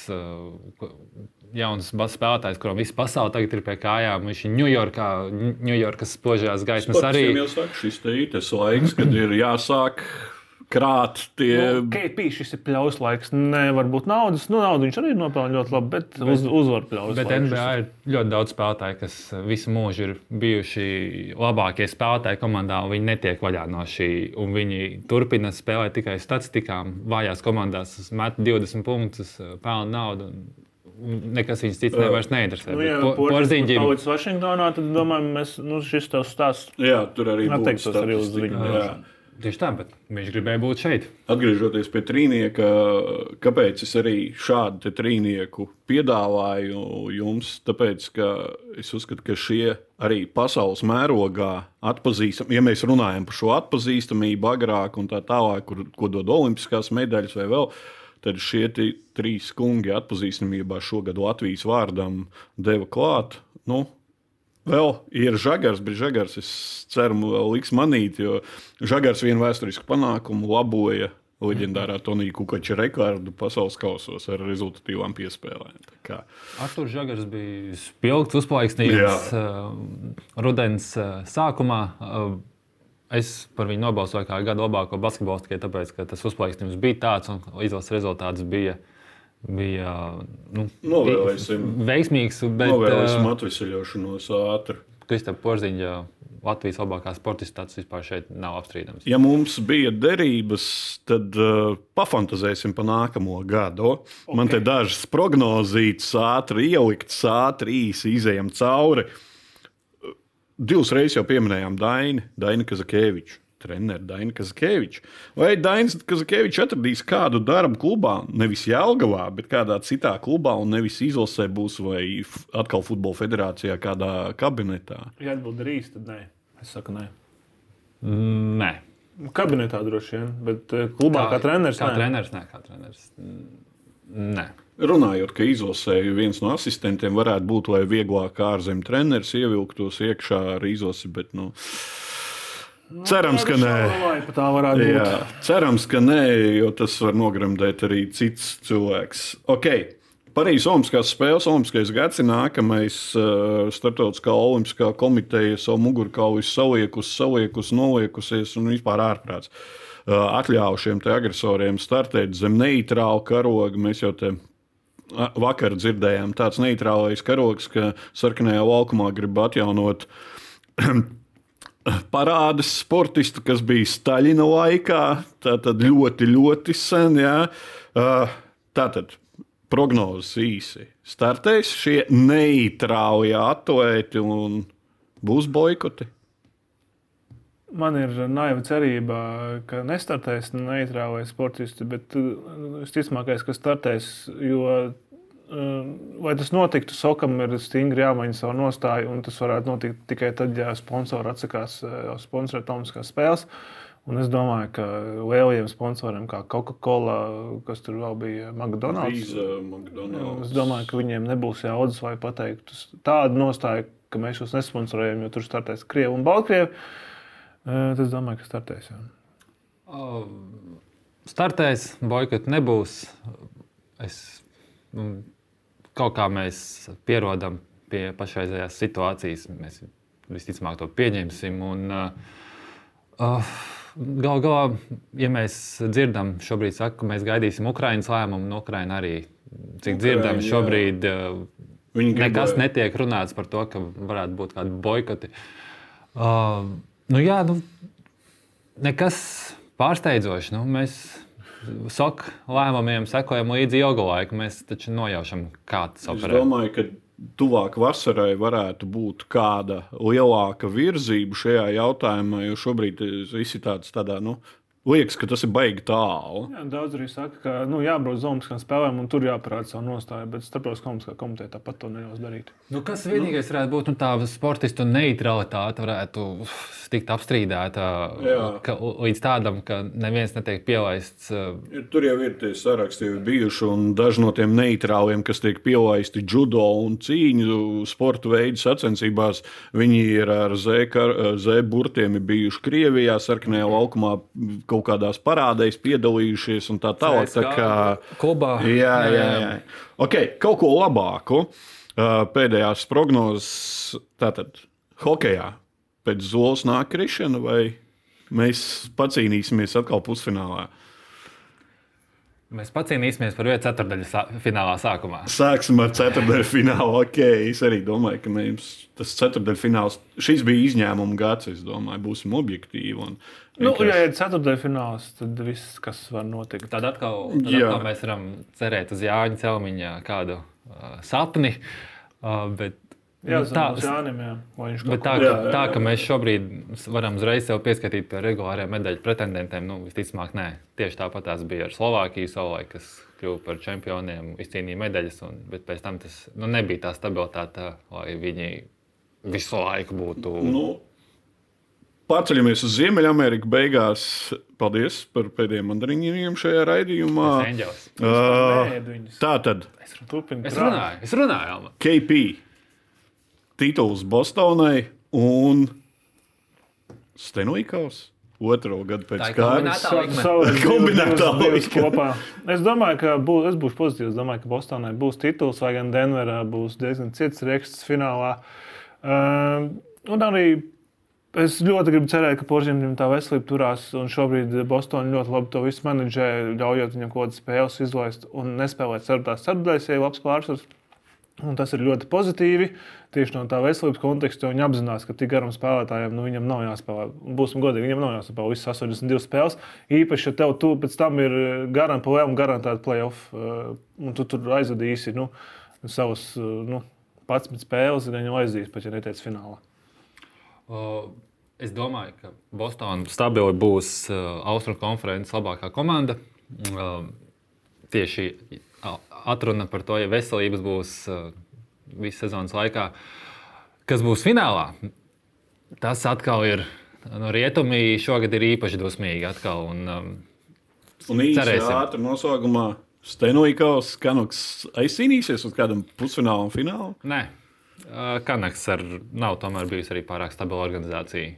Speaker 2: Jauns spēlētājs, kuram viss pasaule tagad ir pie kājām. Viņš ir Ņujorkā, Ņujorkas spožās gaismas arī.
Speaker 1: Tas saka, šis ir tas laiks, kad ir jāsāk krāt. Tie...
Speaker 3: Nu, KP šis ir pļaus laiks. Nevar būt naudas. Nu, naudu viņš arī nopelna ļoti labi, bet, bet uz, uzvar pļaus.
Speaker 2: Bet laiks. NBA ir ļoti daudz spēlētāju, kas visu mūžu ir bijuši labākie spēlētāji komandā, un viņi netiek vaļā no šī. Viņi turpina spēlēt tikai statistikām. Vājās komandās met 20 punktus, pelna naudu. Nekas viņas cits nevairs neinteresē.
Speaker 3: Nu, ja Porziņš ir palicis Vašingtonā, tad domājam, mēs, nu, šis tavs stāsts.
Speaker 1: Jā, tur arī
Speaker 3: būs arī uz viņu.
Speaker 2: Tieši tā, bet viņš gribēja būt šeit.
Speaker 1: Atgriežoties pie trīnieka, kāpēc es arī šādu trīnieku piedāvāju jums? Tāpēc, ka es uzskatu, ka šie arī pasaules mērogā atpazīstami, ja mēs runājam par šo atpazīstamību agrāk un tā tālāk, kur, ko dod olimpiskās medaļas vai vēl. Tad šie trīs kungi atpazīstamībā šogad Latvijas vārdam deva klāt. Nu, Vēl ir žagars, bet žagars, es ceru, liks manīt, jo žagars vienu vēsturisku panākumu laboja leģendārā Tonija Kukača rekordu pasaules kausos ar rezultatīvām piespēlēm.
Speaker 2: Artur Žagars bija spilgts, uzplaiksnīgs uh, rudens uh, sākumā. Uh, es par viņu nobalsoju kā gada labāko basketbolu tikai tāpēc, ka tas uzplaiksnījums bija tāds un izlases rezultāts bija bija nu, veiksmīgs. Bet,
Speaker 1: Novēlēsim atvesaļošanos ātri.
Speaker 2: Kristap Porziņa, Latvijas labākā sportista, tas vispār šeit nav apstrīdams.
Speaker 1: Ja mums bija derības, tad uh, pafantazēsim par nākamo gadu. Okay. Man te dažas prognozītas, ātri ieliktas, ātri īsi izējām cauri. Divas reizes jau pieminējām Dainu, Dainu Kazakēviču treneru Dainu Kazakēviču. Vai Dainis Kazakēvičs atradīs kādu darbu klubā, nevis Jālgavā, bet kādā citā klubā, un nevis izlasē būs vai atkal futbola federācijā kādā kabinetā?
Speaker 3: Ja atbild drīz, tad nē. Es saku nē.
Speaker 2: Mm, nē.
Speaker 3: Kabinetā droši vien, bet eh, klubā kā, kā treneris.
Speaker 2: Kā nē. treneris, nē, kā treneris. Nē.
Speaker 1: Runājot, ka izlasēji viens no asistentiem varētu būt, lai vieglāk ārzemju treneris ievilktos iekšā ar izlasi, bet nu, Cerams, ka nē.
Speaker 3: Jā,
Speaker 1: cerams, ka nē, jo tas var nogremdēt arī cits cilvēks. Okay. Parīzes Olimpiskās spēles, Olimpiskais gads ir nākamais. Uh, Startautiskā Olimpiskā komiteja savu mugurkaulu saliekus, saliekus, noliekusies un vispār ārprāts. Uh, atļāva šiem agresoriem startēt zem neitrāla karoga. Mēs jau te vakar dzirdējām, tāds neitrālais karogs, ka sarkanajā laukumā grib atjaunot parādas sportistu, kas bija Staļina laikā. Tātad ļoti, ļoti sen. Jā. Tātad prognozes īsi. Startēs šie neitrālie atlēti un būs boikoti.
Speaker 3: Man ir naiva cerība, ka nestartēs neitrālais sportisti, bet visticamākais, ka startēs, jo Lai tas notiktu, Sokam ir stingri jāmaina savu nostāju, un tas varētu notikt tikai tad, ja sponsori atsakās sponsorēt Olimpiskās spēles. Un es domāju, ka lielajiem sponsoriem, kā Coca-Cola, kas tur vēl bija McDonald's,
Speaker 1: Visa, McDonald's.
Speaker 3: es domāju, ka viņiem nebūs jaudas vai pateikt tādu nostāju, ka mēs jūs nesponsorējam, jo tur startēs Krievi un Baltkrievi. Tad es domāju, ka startēs. Jā.
Speaker 2: Startēs, boikots nebūs. Es, nu, kaut kā mēs pierodam pie pašreizējās situācijas. Mēs visticamāk to pieņemsim. Un, uh, uh, Galu galā, ja mēs dzirdam, šobrīd saka, ka mēs gaidīsim Ukraiņas lēmumu, no Ukraiņas arī, cik dzirdam, šobrīd uh, nekas netiek runāts par to, ka varētu būt kādi boikoti. Uh, nu, jā, nu, nekas pārsteidzošs. Nu, mēs SOK lēmumiem sekojam līdzi ilgu laiku. Mēs taču nojaušam, kā tas operē.
Speaker 1: Es domāju, ka tuvāk vasarai varētu būt kāda lielāka virzība šajā jautājumā, jo šobrīd viss ir tāds tādā. Nu, Liekas, ka tas ir baigi tālu.
Speaker 3: Jā, daudz arī saka, ka nu, jābrauc uz Olimpiskām spēlēm un tur jāparāda savu nostāju, bet starptautiskā olimpiskā komiteja tāpat to neļaus darīt.
Speaker 2: Nu, kas vienīgais varētu būt nu, tā sportistu neutralitāte, varētu tikt apstrīdēta ka, līdz tādam, ka neviens netiek pielaists. uh,
Speaker 1: Tur jau ir tie saraksti jau bijuši, un daži no tiem neitrāliem, kas tiek pielaisti judo un cīņu sporta veidu sacensībās, viņi ir ar Z, Z burtiem ir bijuši Krievijā, sarkanajā laukumā, kaut kādās parādēs piedalījušies un tā tālāk. Tā kā,
Speaker 2: Klubā.
Speaker 1: jā, jā, jā. Okay, kaut ko labāku. Uh, Pēdējās prognozes, tātad hokeja pēc zolas nāk krišana, vai mēs pacīnīsimies atkal pusfinālā?
Speaker 2: Mēs pacīnīsimies par vietu ceturdaļas sā- finālā sākumā.
Speaker 1: Sāksim ar ceturdaļu finālu. Okay, es arī domāju, ka mēs, tas ceturdaļu fināls, šis bija izņēmuma gads. Es domāju, būsim objektīvi. Un,
Speaker 3: Nu,
Speaker 1: vienkārši-
Speaker 3: ja ir ceturdaļfināls, tad viss, kas var notikt.
Speaker 2: Tad atkal, tad
Speaker 1: Jā.
Speaker 2: atkal mēs varam cerēt uz Jāņa Celmiņa kādu uh, sapni. Uh, bet,
Speaker 3: Jā, tas ir Jānim, jā. Vai viņš
Speaker 2: Bet tā,
Speaker 1: Jā, jā,
Speaker 2: tā, ka mēs šobrīd varam uzreiz sev pieskatīt pie regulāriem medaļu pretendentiem, nu, visticamāk, nē. Tieši tāpat tās bija ar Slovākiju savulaik, kas kļuva par čempioniem, izcīnīja medaļas, un, bet pēc tam tas nu, nebija tā stabilitāte, lai viņi visu laiku būtu.
Speaker 1: Nu, Pārceļamies uz Ziemeļameriku. Beigās paldies par pēdējiem mandariņiem šajā raidījumā. Uh, tā tad
Speaker 2: Es
Speaker 3: krāt.
Speaker 2: runāju, es runāju, Alma.
Speaker 1: KP tituls Bostonai un Stenujkaus otro gadu pēc kārtas.
Speaker 2: kombinētā
Speaker 3: kopā. Es domāju, ka būs, es būšu pozitīvs. Es domāju, ka Bostonai būs tituls, vai gan Denverā būs diezgan cits rīksts finālā. Uh, un arī es ļoti gribu cerēt, ka Porzimam tā veselība turās. Un šobrīd Bostonā ļoti labi to visu menedžē, ļaujot viņam kaut kādas spēles izlaist un nespēlēt ceturtās ceturdaļas, ja ir labs pārsvars. Un tas ir ļoti pozitīvi. Tieši no tā veselības konteksta, viņi apzinās, ka tik garam spēlētājam nu, viņam nav jāspēlē. Būsim godīgi, viņam nav jāspēlē visas 82 spēles. Īpaši, ja tev tu, pēc tam ir garām pa lielu garantēta playoff, uh, un tu tur aizvadīsi nu, savus uh, nu, 11 spēles, gan jau aizdīs, pat ja neteic finālā.
Speaker 2: Uh, Es domāju, ka Bostonā stabili būs uh, Austrumē konferences labākā komanda. Uh, tieši atruna par to, ja veselības būs uh, visas sezonas laikā, kas būs finālā. Tas atkal ir no rietumī. Šogad ir īpaši dusmīgi. Atkal, un, um,
Speaker 1: Un īsi ātri noslēgumā Stenujkaus Kanuks aizcīnīsies uz kādam pusfinālu un finālu.
Speaker 2: nē, uh, Kanaks ar, nav tomēr bijusi arī pārāk stabila organizācija.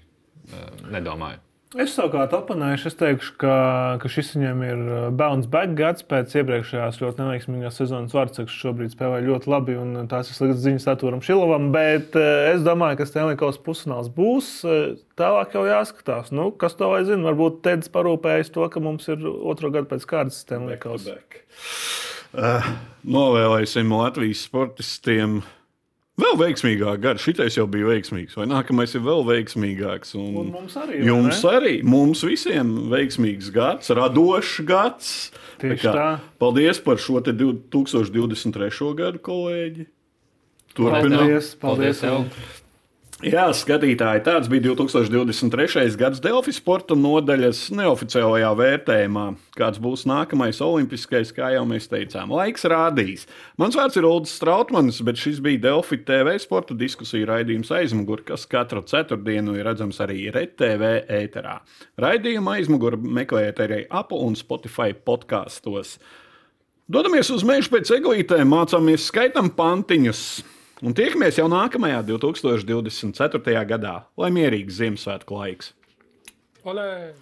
Speaker 2: Uh, nedomāju.
Speaker 3: Es savukārt oponēšu, es teikšu, ka, ka šis viņam ir uh, bounce back gads pēc iepriekšējās ļoti neveiksmīgās sezonas Vārtsaks šobrīd spēlē ļoti labi, un tās ir sliktas ziņas Arturam Šilovam, bet uh, es domāju, ka Stenlikovs pusfināls būs. Uh, Tālāk jau jāskatās, nu, kas to vai zina. Varbūt Tedis parūpējas to, ka mums ir otro gadu pēc kārtas Stenlikovs.
Speaker 1: Uh, novēlēsim Latvijas sportistiem vēl veiksmīgāku gadu. Šitais jau bija veiksmīgs, vai nākamais ir vēl veiksmīgāks. Un
Speaker 3: Un mums arī, vai
Speaker 1: Jums
Speaker 3: ne?
Speaker 1: arī, mums visiem veiksmīgs gads, radošs gads.
Speaker 3: Tieši
Speaker 1: kā,
Speaker 3: tā.
Speaker 1: Paldies par šo te 2023. gadu, kolēģi. Turpinām.
Speaker 3: Paldies, paldies.
Speaker 2: tev.
Speaker 1: Jā, skatītāji, tāds bija 2023. gads Delfi sporta nodaļas neoficiālajā vērtējumā. Kāds būs nākamais olimpiskais, kā jau mēs teicām, laiks rādīs. Mans vārds ir Ulrichs Strautmans, bet šis bija Delfi TV sporta diskusiju raidījums aizmugurē, kas katru ceturtdienu ir redzams arī RTV ēterā. Raidījumu aizmugurē meklējiet arī Apple un Spotify podkastos. Dodamies uz mežu pēc eglītēm, mācāmies, skaitām pantiņus. Un tiekamies jau nākamajā 2024. gadā, lai mierīgs Ziemassvētku laiks!
Speaker 10: Olē!